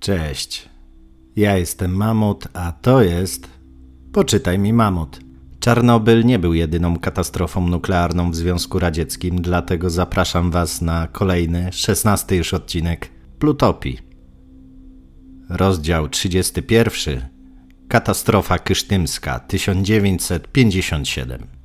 Cześć. Ja jestem Mamut, a to jest. Poczytaj mi Mamut. Czarnobyl nie był jedyną katastrofą nuklearną w Związku Radzieckim, dlatego zapraszam Was na kolejny, szesnasty już odcinek Plutopii. Rozdział 31. Katastrofa Kysztymska 1957.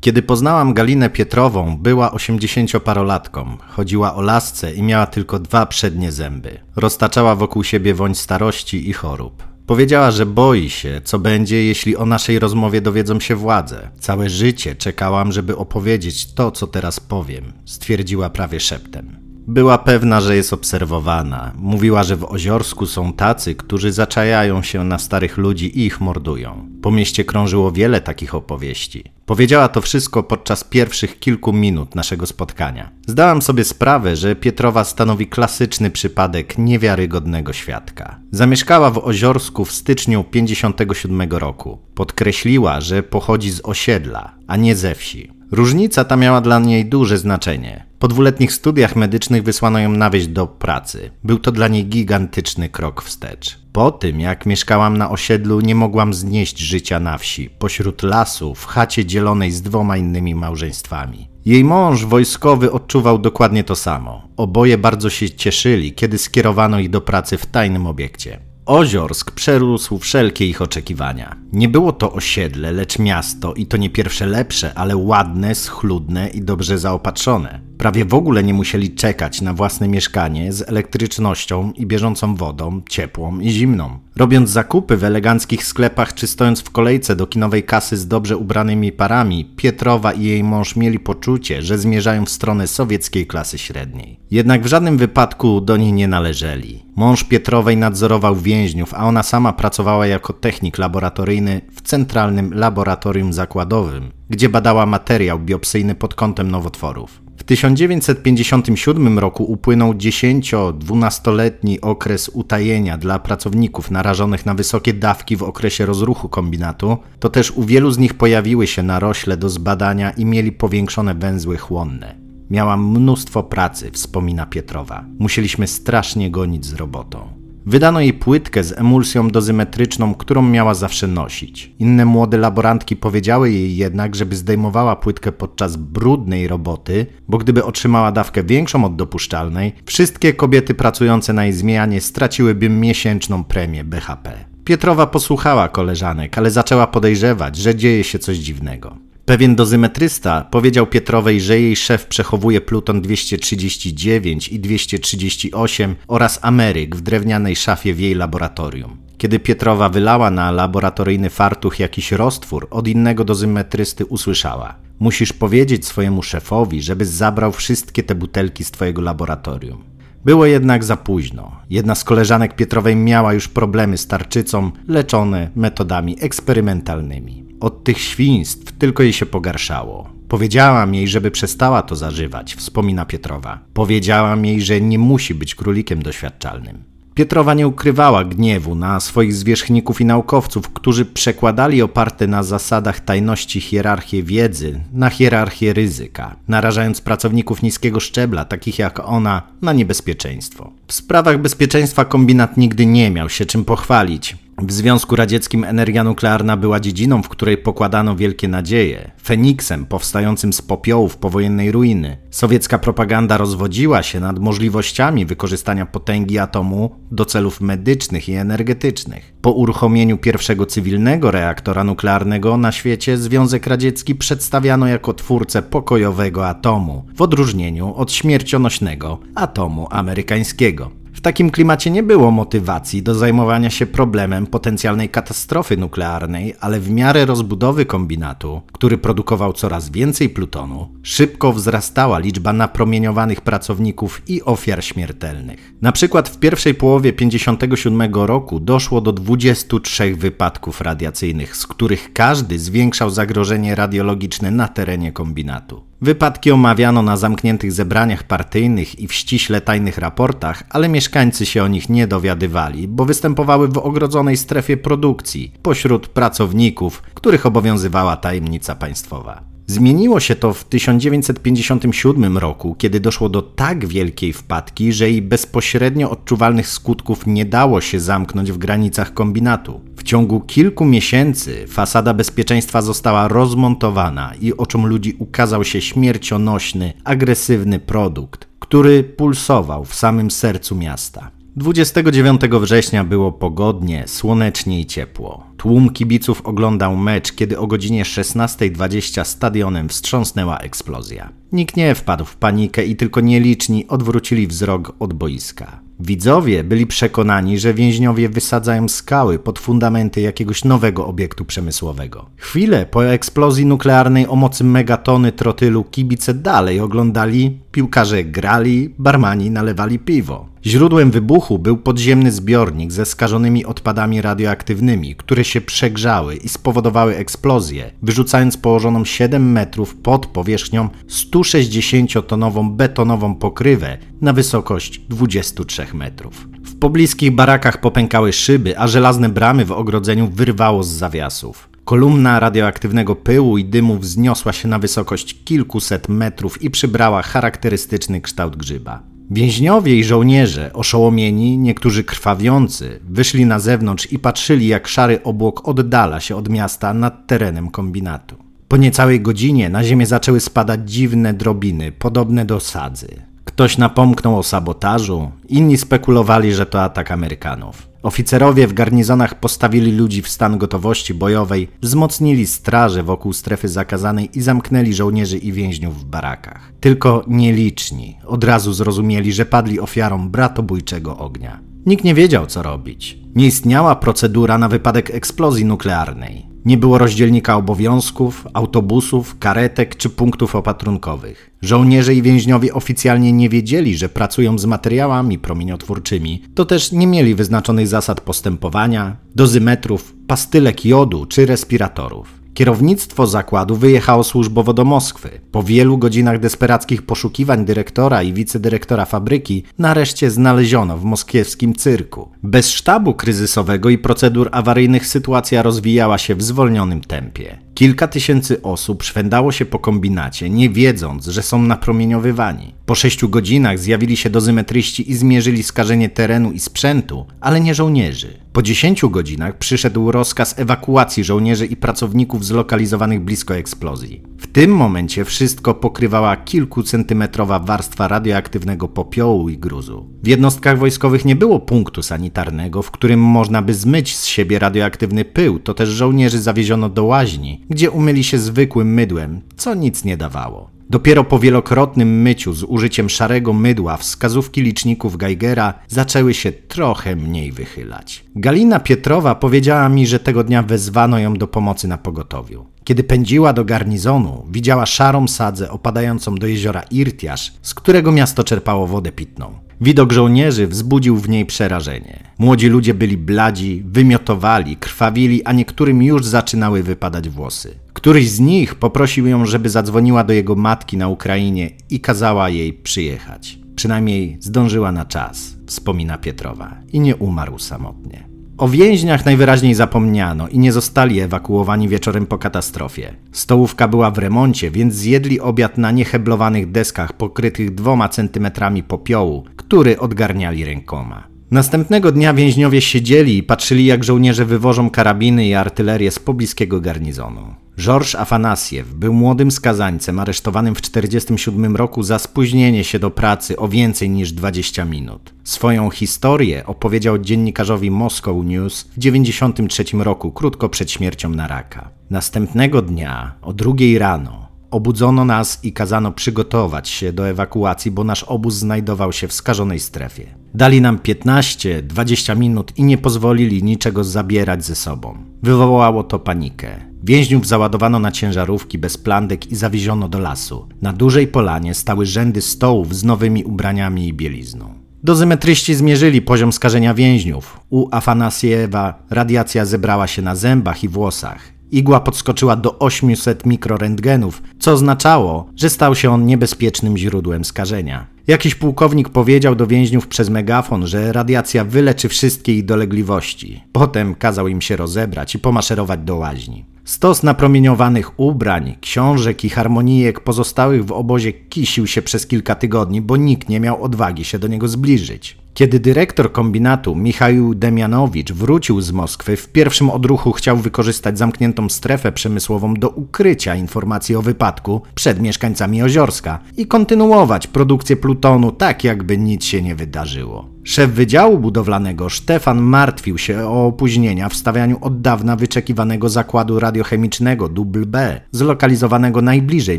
Kiedy poznałam Galinę Pietrową, była osiemdziesięcioparolatką. Chodziła o lasce i miała tylko dwa przednie zęby. Roztaczała wokół siebie woń starości i chorób. Powiedziała, że boi się, co będzie, jeśli o naszej rozmowie dowiedzą się władze. Całe życie czekałam, żeby opowiedzieć to, co teraz powiem, stwierdziła prawie szeptem. Była pewna, że jest obserwowana. Mówiła, że w Oziorsku są tacy, którzy zaczajają się na starych ludzi i ich mordują. Po mieście krążyło wiele takich opowieści. Powiedziała to wszystko podczas pierwszych kilku minut naszego spotkania. Zdałam sobie sprawę, że Pietrowa stanowi klasyczny przypadek niewiarygodnego świadka. Zamieszkała w Oziorsku w styczniu 57 roku. Podkreśliła, że pochodzi z osiedla, a nie ze wsi. Różnica ta miała dla niej duże znaczenie. Po dwuletnich studiach medycznych wysłano ją na wieś do pracy. Był to dla niej gigantyczny krok wstecz. Po tym, jak mieszkałam na osiedlu, nie mogłam znieść życia na wsi, pośród lasu, w chacie dzielonej z dwoma innymi małżeństwami. Jej mąż wojskowy odczuwał dokładnie to samo. Oboje bardzo się cieszyli, kiedy skierowano ich do pracy w tajnym obiekcie. Oziorsk przerósł wszelkie ich oczekiwania. Nie było to osiedle, lecz miasto i to nie pierwsze lepsze, ale ładne, schludne i dobrze zaopatrzone. Prawie w ogóle nie musieli czekać na własne mieszkanie z elektrycznością i bieżącą wodą, ciepłą i zimną. Robiąc zakupy w eleganckich sklepach czy stojąc w kolejce do kinowej kasy z dobrze ubranymi parami, Pietrowa i jej mąż mieli poczucie, że zmierzają w stronę sowieckiej klasy średniej. Jednak w żadnym wypadku do niej nie należeli. Mąż Pietrowej nadzorował więźniów, a ona sama pracowała jako technik laboratoryjny w Centralnym Laboratorium Zakładowym, gdzie badała materiał biopsyjny pod kątem nowotworów. W 1957 roku upłynął 10-12-letni okres utajenia dla pracowników narażonych na wysokie dawki w okresie rozruchu kombinatu, to też u wielu z nich pojawiły się narośle do zbadania i mieli powiększone węzły chłonne. Miałam mnóstwo pracy, wspomina Pietrowa. Musieliśmy strasznie gonić z robotą. Wydano jej płytkę z emulsją dozymetryczną, którą miała zawsze nosić. Inne młode laborantki powiedziały jej jednak, żeby zdejmowała płytkę podczas brudnej roboty, bo gdyby otrzymała dawkę większą od dopuszczalnej, wszystkie kobiety pracujące na jej zmianie straciłyby miesięczną premię BHP. Pietrowa posłuchała koleżanek, ale zaczęła podejrzewać, że dzieje się coś dziwnego. Pewien dozymetrysta powiedział Pietrowej, że jej szef przechowuje pluton 239 i 238 oraz Ameryk w drewnianej szafie w jej laboratorium. Kiedy Pietrowa wylała na laboratoryjny fartuch jakiś roztwór, od innego dozymetrysty usłyszała: Musisz powiedzieć swojemu szefowi, żeby zabrał wszystkie te butelki z twojego laboratorium. Było jednak za późno. Jedna z koleżanek Pietrowej miała już problemy z tarczycą, leczone metodami eksperymentalnymi. Od tych świństw tylko jej się pogarszało. Powiedziałam jej, żeby przestała to zażywać, wspomina Pietrowa. Powiedziałam jej, że nie musi być królikiem doświadczalnym. Pietrowa nie ukrywała gniewu na swoich zwierzchników i naukowców, którzy przekładali oparte na zasadach tajności hierarchię wiedzy na hierarchię ryzyka, narażając pracowników niskiego szczebla, takich jak ona, na niebezpieczeństwo. W sprawach bezpieczeństwa kombinat nigdy nie miał się czym pochwalić. W Związku Radzieckim energia nuklearna była dziedziną, w której pokładano wielkie nadzieje, Feniksem powstającym z popiołów powojennej ruiny. Sowiecka propaganda rozwodziła się nad możliwościami wykorzystania potęgi atomu do celów medycznych i energetycznych. Po uruchomieniu pierwszego cywilnego reaktora nuklearnego na świecie Związek Radziecki przedstawiano jako twórcę pokojowego atomu, w odróżnieniu od śmiercionośnego atomu amerykańskiego. W takim klimacie nie było motywacji do zajmowania się problemem potencjalnej katastrofy nuklearnej, ale w miarę rozbudowy kombinatu, który produkował coraz więcej plutonu, szybko wzrastała liczba napromieniowanych pracowników i ofiar śmiertelnych. Na przykład w pierwszej połowie 1957 roku doszło do 23 wypadków radiacyjnych, z których każdy zwiększał zagrożenie radiologiczne na terenie kombinatu. Wypadki omawiano na zamkniętych zebraniach partyjnych i w ściśle tajnych raportach, ale mieszkańcy się o nich nie dowiadywali, bo występowały w ogrodzonej strefie produkcji, pośród pracowników, których obowiązywała tajemnica państwowa. Zmieniło się to w 1957 roku, kiedy doszło do tak wielkiej wpadki, że jej bezpośrednio odczuwalnych skutków nie dało się zamknąć w granicach kombinatu. W ciągu kilku miesięcy fasada bezpieczeństwa została rozmontowana i oczom ludzi ukazał się śmiercionośny, agresywny produkt, który pulsował w samym sercu miasta. 29 września było pogodnie, słonecznie i ciepło. Tłum kibiców oglądał mecz, kiedy o godzinie 16.20 stadionem wstrząsnęła eksplozja. Nikt nie wpadł w panikę i tylko nieliczni odwrócili wzrok od boiska. Widzowie byli przekonani, że więźniowie wysadzają skały pod fundamenty jakiegoś nowego obiektu przemysłowego. Chwilę po eksplozji nuklearnej o mocy megatony trotylu kibice dalej oglądali, piłkarze grali, barmani nalewali piwo. Źródłem wybuchu był podziemny zbiornik ze skażonymi odpadami radioaktywnymi, które się przegrzały i spowodowały eksplozję, wyrzucając położoną 7 metrów pod powierzchnią 160-tonową betonową pokrywę na wysokość 23 metrów. W pobliskich barakach popękały szyby, a żelazne bramy w ogrodzeniu wyrwało z zawiasów. Kolumna radioaktywnego pyłu i dymu wzniosła się na wysokość kilkuset metrów i przybrała charakterystyczny kształt grzyba. Więźniowie i żołnierze, oszołomieni, niektórzy krwawiący, wyszli na zewnątrz i patrzyli, jak szary obłok oddala się od miasta nad terenem kombinatu. Po niecałej godzinie na ziemię zaczęły spadać dziwne drobiny, podobne do sadzy. Ktoś napomknął o sabotażu, inni spekulowali, że to atak Amerykanów. Oficerowie w garnizonach postawili ludzi w stan gotowości bojowej, wzmocnili straże wokół strefy zakazanej i zamknęli żołnierzy i więźniów w barakach. Tylko nieliczni od razu zrozumieli, że padli ofiarą bratobójczego ognia. Nikt nie wiedział, co robić. Nie istniała procedura na wypadek eksplozji nuklearnej. Nie było rozdzielnika obowiązków, autobusów, karetek czy punktów opatrunkowych. Żołnierze i więźniowie oficjalnie nie wiedzieli, że pracują z materiałami promieniotwórczymi, to też nie mieli wyznaczonych zasad postępowania, dozymetrów, pastylek jodu czy respiratorów. Kierownictwo zakładu wyjechało służbowo do Moskwy. Po wielu godzinach desperackich poszukiwań dyrektora i wicedyrektora fabryki nareszcie znaleziono w moskiewskim cyrku. Bez sztabu kryzysowego i procedur awaryjnych sytuacja rozwijała się w zwolnionym tempie. Kilka tysięcy osób szwędało się po kombinacie, nie wiedząc, że są napromieniowywani. Po sześciu godzinach zjawili się dozymetryści i zmierzyli skażenie terenu i sprzętu, ale nie żołnierzy. Po dziesięciu godzinach przyszedł rozkaz ewakuacji żołnierzy i pracowników zlokalizowanych blisko eksplozji. W tym momencie wszystko pokrywała kilkucentymetrowa warstwa radioaktywnego popiołu i gruzu. W jednostkach wojskowych nie było punktu sanitarnego, w którym można by zmyć z siebie radioaktywny pył, to też żołnierzy zawieziono do łaźni, gdzie umyli się zwykłym mydłem, co nic nie dawało. Dopiero po wielokrotnym myciu z użyciem szarego mydła wskazówki liczników Geigera zaczęły się trochę mniej wychylać. Galina Pietrowa powiedziała mi, że tego dnia wezwano ją do pomocy na pogotowiu. Kiedy pędziła do garnizonu, widziała szarą sadzę opadającą do jeziora Irtiasz, z którego miasto czerpało wodę pitną. Widok żołnierzy wzbudził w niej przerażenie. Młodzi ludzie byli bladzi, wymiotowali, krwawili, a niektórym już zaczynały wypadać włosy. Któryś z nich poprosił ją, żeby zadzwoniła do jego matki na Ukrainie i kazała jej przyjechać. Przynajmniej zdążyła na czas, wspomina Pietrowa, i nie umarł samotnie. O więźniach najwyraźniej zapomniano i nie zostali ewakuowani wieczorem po katastrofie. Stołówka była w remoncie, więc zjedli obiad na nieheblowanych deskach pokrytych dwoma centymetrami popiołu, który odgarniali rękoma. Następnego dnia więźniowie siedzieli i patrzyli, jak żołnierze wywożą karabiny i artylerię z pobliskiego garnizonu. Georges Afanasiew był młodym skazańcem aresztowanym w 1947 roku za spóźnienie się do pracy o więcej niż 20 minut. Swoją historię opowiedział dziennikarzowi Moscow News w 1993 roku, krótko przed śmiercią na raka. Następnego dnia, o drugiej rano, obudzono nas i kazano przygotować się do ewakuacji, bo nasz obóz znajdował się w skażonej strefie. Dali nam 15-20 minut i nie pozwolili niczego zabierać ze sobą. Wywołało to panikę. Więźniów załadowano na ciężarówki bez plandek i zawieziono do lasu. Na dużej polanie stały rzędy stołów z nowymi ubraniami i bielizną. Dozymetryści zmierzyli poziom skażenia więźniów. U Afanasiewa radiacja zebrała się na zębach i włosach. Igła podskoczyła do 800 mikrorentgenów, co oznaczało, że stał się on niebezpiecznym źródłem skażenia. Jakiś pułkownik powiedział do więźniów przez megafon, że radiacja wyleczy wszystkie ich dolegliwości. Potem kazał im się rozebrać i pomaszerować do łaźni. Stos napromieniowanych ubrań, książek i harmonijek pozostałych w obozie kisił się przez kilka tygodni, bo nikt nie miał odwagi się do niego zbliżyć. Kiedy dyrektor kombinatu Michał Demianowicz wrócił z Moskwy, w pierwszym odruchu chciał wykorzystać zamkniętą strefę przemysłową do ukrycia informacji o wypadku przed mieszkańcami Oziorska i kontynuować produkcję plutonu tak, jakby nic się nie wydarzyło. Szef Wydziału Budowlanego Stefan martwił się o opóźnienia w stawianiu od dawna wyczekiwanego zakładu radiochemicznego Dubl B, zlokalizowanego najbliżej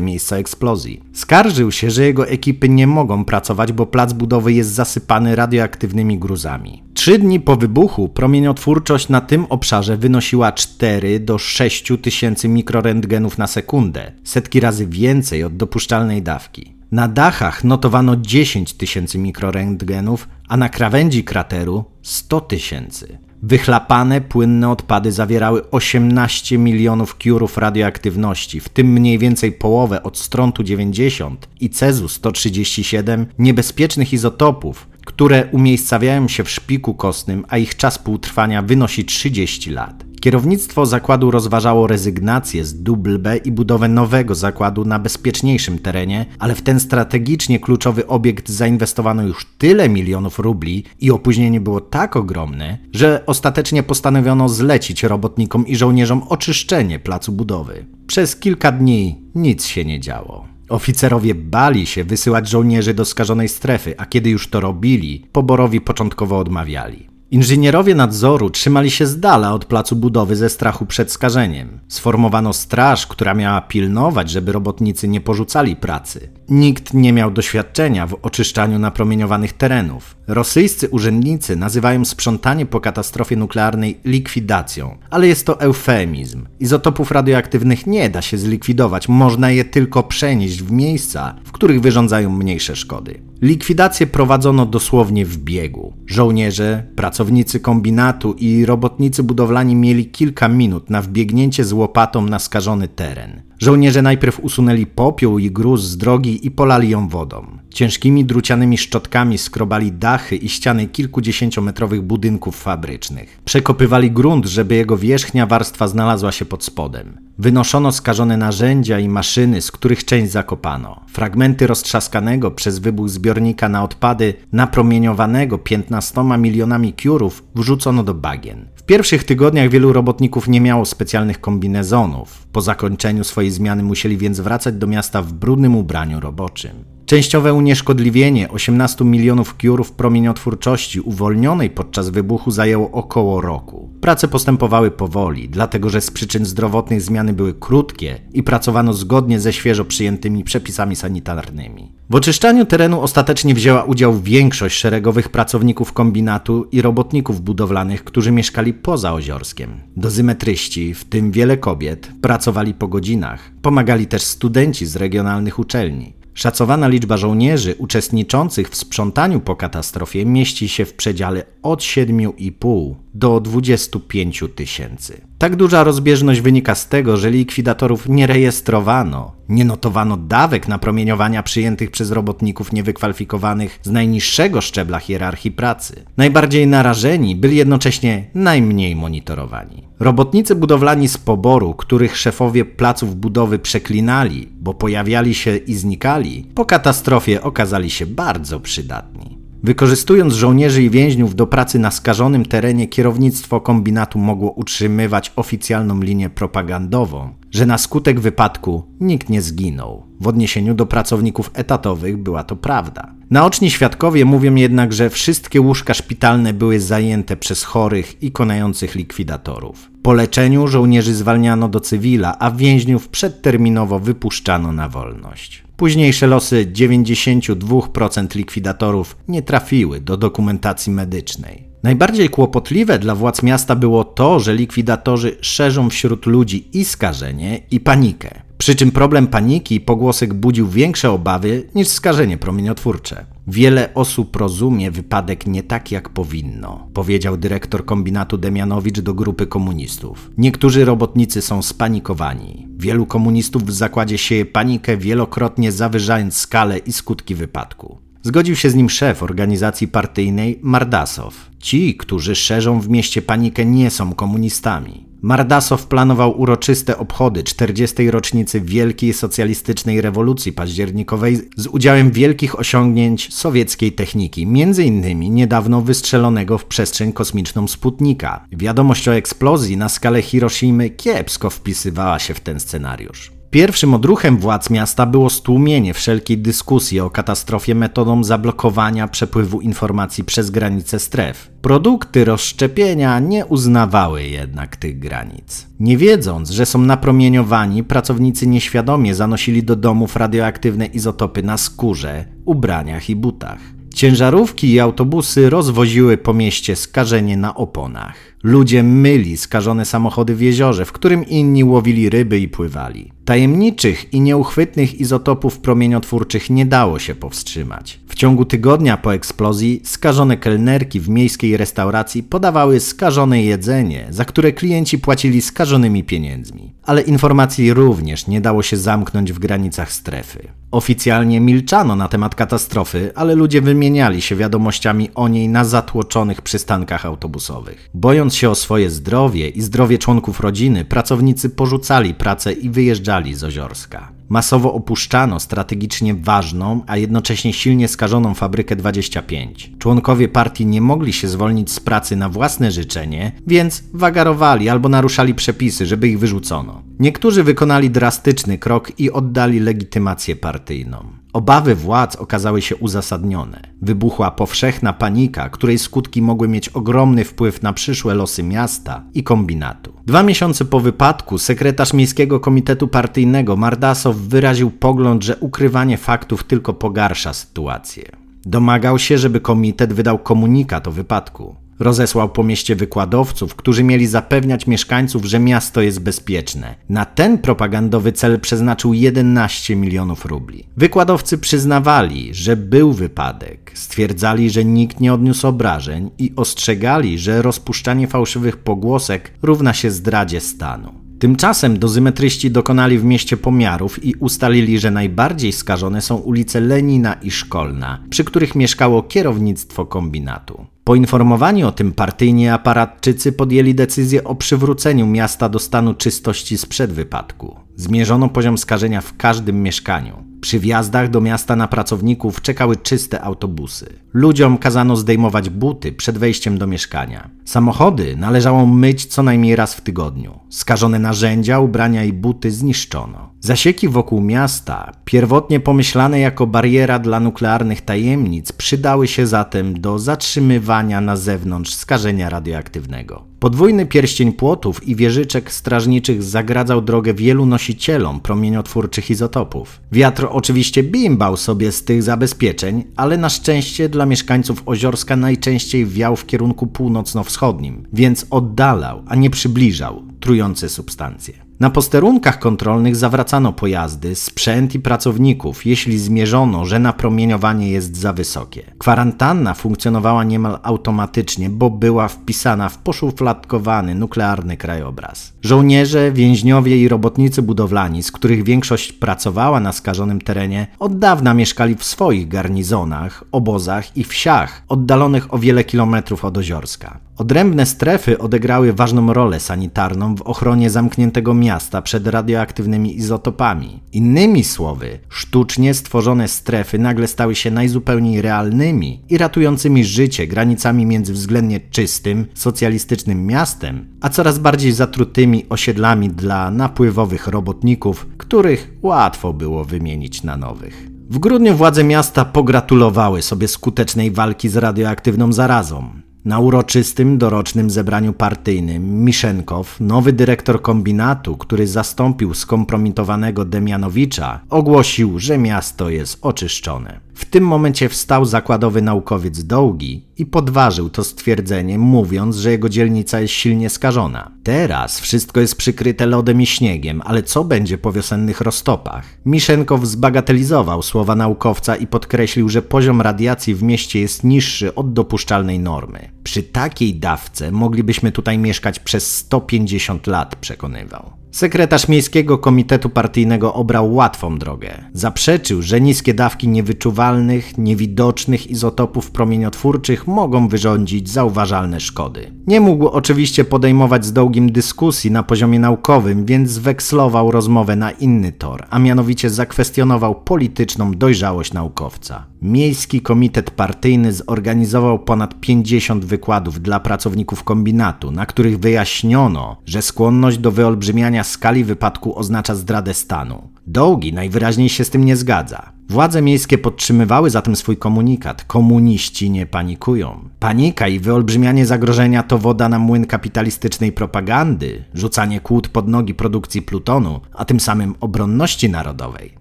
miejsca eksplozji. Skarżył się, że jego ekipy nie mogą pracować, bo plac budowy jest zasypany radioaktywnymi gruzami. Trzy dni po wybuchu promieniotwórczość na tym obszarze wynosiła 4 do 6 tysięcy mikrorentgenów na sekundę, setki razy więcej od dopuszczalnej dawki. Na dachach notowano 10 tysięcy mikrorentgenów, a na krawędzi krateru 100 tysięcy. Wychlapane, płynne odpady zawierały 18 milionów kiurów radioaktywności, w tym mniej więcej połowę od strontu 90 i cezu 137 niebezpiecznych izotopów, które umiejscawiają się w szpiku kostnym, a ich czas półtrwania wynosi 30 lat. Kierownictwo zakładu rozważało rezygnację z Double B i budowę nowego zakładu na bezpieczniejszym terenie, ale w ten strategicznie kluczowy obiekt zainwestowano już tyle milionów rubli i opóźnienie było tak ogromne, że ostatecznie postanowiono zlecić robotnikom i żołnierzom oczyszczenie placu budowy. Przez kilka dni nic się nie działo. Oficerowie bali się wysyłać żołnierzy do skażonej strefy, a kiedy już to robili, poborowi początkowo odmawiali. Inżynierowie nadzoru trzymali się z dala od placu budowy ze strachu przed skażeniem. Sformowano straż, która miała pilnować, żeby robotnicy nie porzucali pracy. Nikt nie miał doświadczenia w oczyszczaniu napromieniowanych terenów. Rosyjscy urzędnicy nazywają sprzątanie po katastrofie nuklearnej likwidacją, ale jest to eufemizm. Izotopów radioaktywnych nie da się zlikwidować, można je tylko przenieść w miejsca, w których wyrządzają mniejsze szkody. Likwidację prowadzono dosłownie w biegu. Żołnierze, pracownicy kombinatu i robotnicy budowlani mieli kilka minut na wbiegnięcie z łopatą na skażony teren. Żołnierze najpierw usunęli popiół i gruz z drogi i polali ją wodą. Ciężkimi drucianymi szczotkami skrobali dachy i ściany kilkudziesięciometrowych budynków fabrycznych. Przekopywali grunt, żeby jego wierzchnia warstwa znalazła się pod spodem. Wynoszono skażone narzędzia i maszyny, z których część zakopano. Fragmenty roztrzaskanego przez wybuch zbiornika na odpady, napromieniowanego 15 milionami kiurów, wrzucono do bagien. W pierwszych tygodniach wielu robotników nie miało specjalnych kombinezonów. Po zakończeniu swojej zmiany musieli więc wracać do miasta w brudnym ubraniu roboczym. Częściowe unieszkodliwienie 18 milionów kiurów promieniotwórczości uwolnionej podczas wybuchu zajęło około roku. Prace postępowały powoli, dlatego że z przyczyn zdrowotnych zmiany były krótkie i pracowano zgodnie ze świeżo przyjętymi przepisami sanitarnymi. W oczyszczaniu terenu ostatecznie wzięła udział większość szeregowych pracowników kombinatu i robotników budowlanych, którzy mieszkali poza Oziorskiem. Dozymetryści, w tym wiele kobiet, pracowali po godzinach. Pomagali też studenci z regionalnych uczelni. Szacowana liczba żołnierzy uczestniczących w sprzątaniu po katastrofie mieści się w przedziale od 7,5 do 25 tysięcy. Tak duża rozbieżność wynika z tego, że likwidatorów nie rejestrowano, nie notowano dawek napromieniowania przyjętych przez robotników niewykwalifikowanych z najniższego szczebla hierarchii pracy. Najbardziej narażeni byli jednocześnie najmniej monitorowani. Robotnicy budowlani z poboru, których szefowie placów budowy przeklinali, bo pojawiali się i znikali, po katastrofie okazali się bardzo przydatni. Wykorzystując żołnierzy i więźniów do pracy na skażonym terenie, kierownictwo kombinatu mogło utrzymywać oficjalną linię propagandową, że na skutek wypadku nikt nie zginął. W odniesieniu do pracowników etatowych była to prawda. Naoczni świadkowie mówią jednak, że wszystkie łóżka szpitalne były zajęte przez chorych i konających likwidatorów. Po leczeniu żołnierzy zwalniano do cywila, a więźniów przedterminowo wypuszczano na wolność. Późniejsze losy 92% likwidatorów nie trafiły do dokumentacji medycznej. Najbardziej kłopotliwe dla władz miasta było to, że likwidatorzy szerzą wśród ludzi i skażenie, i panikę. Przy czym problem paniki i pogłosek budził większe obawy niż skażenie promieniotwórcze. Wiele osób rozumie wypadek nie tak jak powinno, powiedział dyrektor kombinatu Demianowicz do grupy komunistów. Niektórzy robotnicy są spanikowani. Wielu komunistów w zakładzie sieje panikę, wielokrotnie zawyżając skalę i skutki wypadku. Zgodził się z nim szef organizacji partyjnej Mardasow. Ci, którzy szerzą w mieście panikę, nie są komunistami. Mardasow planował uroczyste obchody 40. rocznicy wielkiej socjalistycznej rewolucji październikowej z udziałem wielkich osiągnięć sowieckiej techniki, m.in. niedawno wystrzelonego w przestrzeń kosmiczną Sputnika. Wiadomość o eksplozji na skalę Hiroshimy kiepsko wpisywała się w ten scenariusz. Pierwszym odruchem władz miasta było stłumienie wszelkiej dyskusji o katastrofie metodą zablokowania przepływu informacji przez granice stref. Produkty rozszczepienia nie uznawały jednak tych granic. Nie wiedząc, że są napromieniowani, pracownicy nieświadomie zanosili do domów radioaktywne izotopy na skórze, ubraniach i butach. Ciężarówki i autobusy rozwoziły po mieście skażenie na oponach. Ludzie myli skażone samochody w jeziorze, w którym inni łowili ryby i pływali. Tajemniczych i nieuchwytnych izotopów promieniotwórczych nie dało się powstrzymać. W ciągu tygodnia po eksplozji skażone kelnerki w miejskiej restauracji podawały skażone jedzenie, za które klienci płacili skażonymi pieniędzmi. Ale informacji również nie dało się zamknąć w granicach strefy. Oficjalnie milczano na temat katastrofy, ale ludzie wymieniali się wiadomościami o niej na zatłoczonych przystankach autobusowych. Bojąc się o swoje zdrowie i zdrowie członków rodziny, pracownicy porzucali pracę i wyjeżdżali z Oziorska. Masowo opuszczano strategicznie ważną, a jednocześnie silnie skażoną fabrykę 25. Członkowie partii nie mogli się zwolnić z pracy na własne życzenie, więc wagarowali albo naruszali przepisy, żeby ich wyrzucono. Niektórzy wykonali drastyczny krok i oddali legitymację partyjną. Obawy władz okazały się uzasadnione. Wybuchła powszechna panika, której skutki mogły mieć ogromny wpływ na przyszłe losy miasta i kombinatu. Dwa miesiące po wypadku sekretarz Miejskiego Komitetu Partyjnego Mardasow wyraził pogląd, że ukrywanie faktów tylko pogarsza sytuację. Domagał się, żeby komitet wydał komunikat o wypadku. Rozesłał po mieście wykładowców, którzy mieli zapewniać mieszkańców, że miasto jest bezpieczne. Na ten propagandowy cel przeznaczył 11 milionów rubli. Wykładowcy przyznawali, że był wypadek, stwierdzali, że nikt nie odniósł obrażeń i ostrzegali, że rozpuszczanie fałszywych pogłosek równa się zdradzie stanu. Tymczasem dozymetryści dokonali w mieście pomiarów i ustalili, że najbardziej skażone są ulice Lenina i Szkolna, przy których mieszkało kierownictwo kombinatu. Poinformowani o tym partyjni aparatczycy podjęli decyzję o przywróceniu miasta do stanu czystości sprzed wypadku. Zmierzono poziom skażenia w każdym mieszkaniu. Przy wjazdach do miasta na pracowników czekały czyste autobusy. Ludziom kazano zdejmować buty przed wejściem do mieszkania. Samochody należało myć co najmniej raz w tygodniu. Skażone narzędzia, ubrania i buty zniszczono. Zasieki wokół miasta, pierwotnie pomyślane jako bariera dla nuklearnych tajemnic, przydały się zatem do zatrzymywania na zewnątrz skażenia radioaktywnego. Podwójny pierścień płotów i wieżyczek strażniczych zagradzał drogę wielu nosicielom promieniotwórczych izotopów. Wiatr oczywiście bimbał sobie z tych zabezpieczeń, ale na szczęście dla mieszkańców Oziorska najczęściej wiał w kierunku północno-wschodnim, więc oddalał, a nie przybliżał trujące substancje. Na posterunkach kontrolnych zawracano pojazdy, sprzęt i pracowników, jeśli zmierzono, że napromieniowanie jest za wysokie. Kwarantanna funkcjonowała niemal automatycznie, bo była wpisana w poszufladkowany nuklearny krajobraz. Żołnierze, więźniowie i robotnicy budowlani, z których większość pracowała na skażonym terenie, od dawna mieszkali w swoich garnizonach, obozach i wsiach, oddalonych o wiele kilometrów od Oziorska. Odrębne strefy odegrały ważną rolę sanitarną w ochronie zamkniętego miasta przed radioaktywnymi izotopami. Innymi słowy, sztucznie stworzone strefy nagle stały się najzupełniej realnymi i ratującymi życie granicami między względnie czystym, socjalistycznym miastem, a coraz bardziej zatrutymi osiedlami dla napływowych robotników, których łatwo było wymienić na nowych. W grudniu władze miasta pogratulowały sobie skutecznej walki z radioaktywną zarazą. Na uroczystym, dorocznym zebraniu partyjnym Miszenkow, nowy dyrektor kombinatu, który zastąpił skompromitowanego Demianowicza, ogłosił, że miasto jest oczyszczone. W tym momencie wstał zakładowy naukowiec Dołgi i podważył to stwierdzenie, mówiąc, że jego dzielnica jest silnie skażona. Teraz wszystko jest przykryte lodem i śniegiem, ale co będzie po wiosennych roztopach? Miszenkow zbagatelizował słowa naukowca i podkreślił, że poziom radiacji w mieście jest niższy od dopuszczalnej normy. Przy takiej dawce moglibyśmy tutaj mieszkać przez 150 lat, przekonywał. Sekretarz Miejskiego Komitetu Partyjnego obrał łatwą drogę. Zaprzeczył, że niskie dawki niewyczuwalnych, niewidocznych izotopów promieniotwórczych mogą wyrządzić zauważalne szkody. Nie mógł oczywiście podejmować z Dołgim dyskusji na poziomie naukowym, więc wekslował rozmowę na inny tor, a mianowicie zakwestionował polityczną dojrzałość naukowca. Miejski Komitet Partyjny zorganizował ponad 50 wykładów dla pracowników kombinatu, na których wyjaśniono, że skłonność do wyolbrzymiania skali wypadku oznacza zdradę stanu. Dołgi najwyraźniej się z tym nie zgadza. Władze miejskie podtrzymywały zatem swój komunikat. Komuniści nie panikują. Panika i wyolbrzymianie zagrożenia to woda na młyn kapitalistycznej propagandy, rzucanie kłód pod nogi produkcji plutonu, a tym samym obronności narodowej.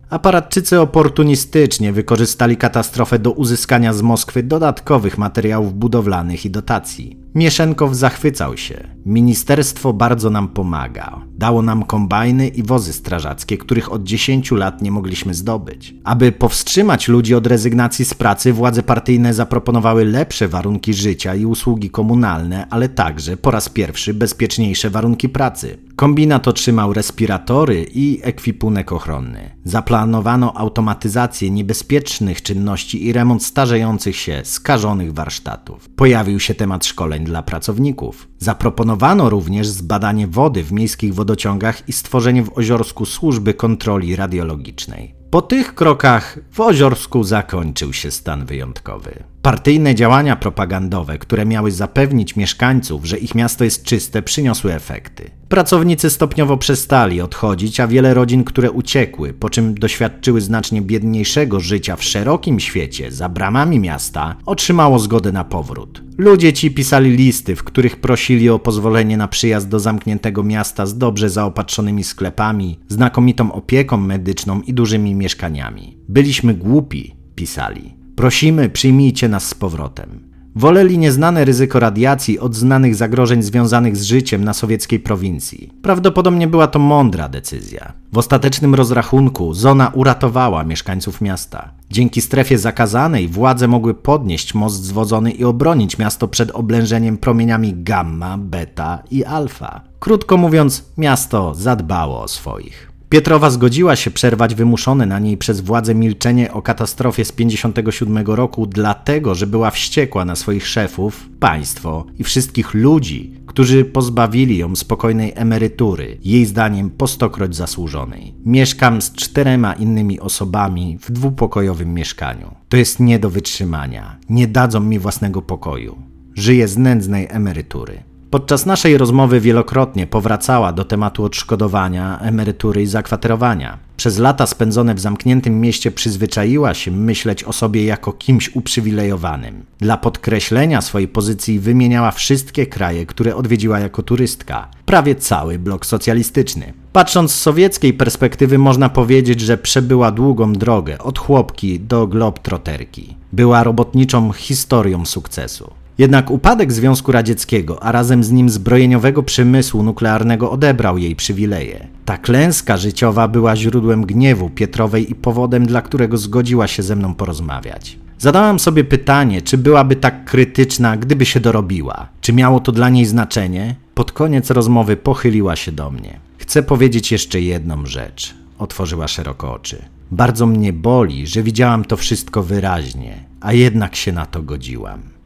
Aparatczycy oportunistycznie wykorzystali katastrofę do uzyskania z Moskwy dodatkowych materiałów budowlanych i dotacji. Mieszenkow zachwycał się. Ministerstwo bardzo nam pomaga. Dało nam kombajny i wozy strażackie, których od 10 lat nie mogliśmy zdobyć. Aby powstrzymać ludzi od rezygnacji z pracy, władze partyjne zaproponowały lepsze warunki życia i usługi komunalne, ale także po raz pierwszy bezpieczniejsze warunki pracy. Kombinat otrzymał respiratory i ekwipunek ochronny. Zaplanowano automatyzację niebezpiecznych czynności i remont starzejących się, skażonych warsztatów. Pojawił się temat szkoleń dla pracowników. Zaproponowano również zbadanie wody w miejskich wodociągach i stworzenie w Oziorsku służby kontroli radiologicznej. Po tych krokach w Oziorsku zakończył się stan wyjątkowy. Partyjne działania propagandowe, które miały zapewnić mieszkańców, że ich miasto jest czyste, przyniosły efekty. Pracownicy stopniowo przestali odchodzić, a wiele rodzin, które uciekły, po czym doświadczyły znacznie biedniejszego życia w szerokim świecie, za bramami miasta, otrzymało zgodę na powrót. Ludzie ci pisali listy, w których prosili o pozwolenie na przyjazd do zamkniętego miasta z dobrze zaopatrzonymi sklepami, znakomitą opieką medyczną i dużymi mieszkaniami. Byliśmy głupi, pisali. Prosimy, przyjmijcie nas z powrotem. Woleli nieznane ryzyko radiacji od znanych zagrożeń związanych z życiem na sowieckiej prowincji. Prawdopodobnie była to mądra decyzja. W ostatecznym rozrachunku zona uratowała mieszkańców miasta. Dzięki strefie zakazanej władze mogły podnieść most zwodzony i obronić miasto przed oblężeniem promieniami gamma, beta i alfa. Krótko mówiąc, miasto zadbało o swoich. Pietrowa zgodziła się przerwać wymuszone na niej przez władze milczenie o katastrofie z 57 roku, dlatego że była wściekła na swoich szefów, państwo i wszystkich ludzi, którzy pozbawili ją spokojnej emerytury, jej zdaniem po stokroć zasłużonej. Mieszkam z czterema innymi osobami w dwupokojowym mieszkaniu. To jest nie do wytrzymania. Nie dadzą mi własnego pokoju. Żyję z nędznej emerytury. Podczas naszej rozmowy wielokrotnie powracała do tematu odszkodowania, emerytury i zakwaterowania. Przez lata spędzone w zamkniętym mieście przyzwyczaiła się myśleć o sobie jako kimś uprzywilejowanym. Dla podkreślenia swojej pozycji wymieniała wszystkie kraje, które odwiedziła jako turystka, prawie cały blok socjalistyczny. Patrząc z sowieckiej perspektywy można powiedzieć, że przebyła długą drogę od chłopki do globtroterki. Była robotniczą historią sukcesu. Jednak upadek Związku Radzieckiego, a razem z nim zbrojeniowego przemysłu nuklearnego odebrał jej przywileje. Ta klęska życiowa była źródłem gniewu Pietrowej i powodem, dla którego zgodziła się ze mną porozmawiać. Zadałam sobie pytanie, czy byłaby tak krytyczna, gdyby się dorobiła. Czy miało to dla niej znaczenie? Pod koniec rozmowy pochyliła się do mnie. Chcę powiedzieć jeszcze jedną rzecz. Otworzyła szeroko oczy. Bardzo mnie boli, że widziałam to wszystko wyraźnie, a jednak się na to godziłam.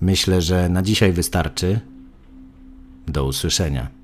Myślę, że na dzisiaj wystarczy. Do usłyszenia.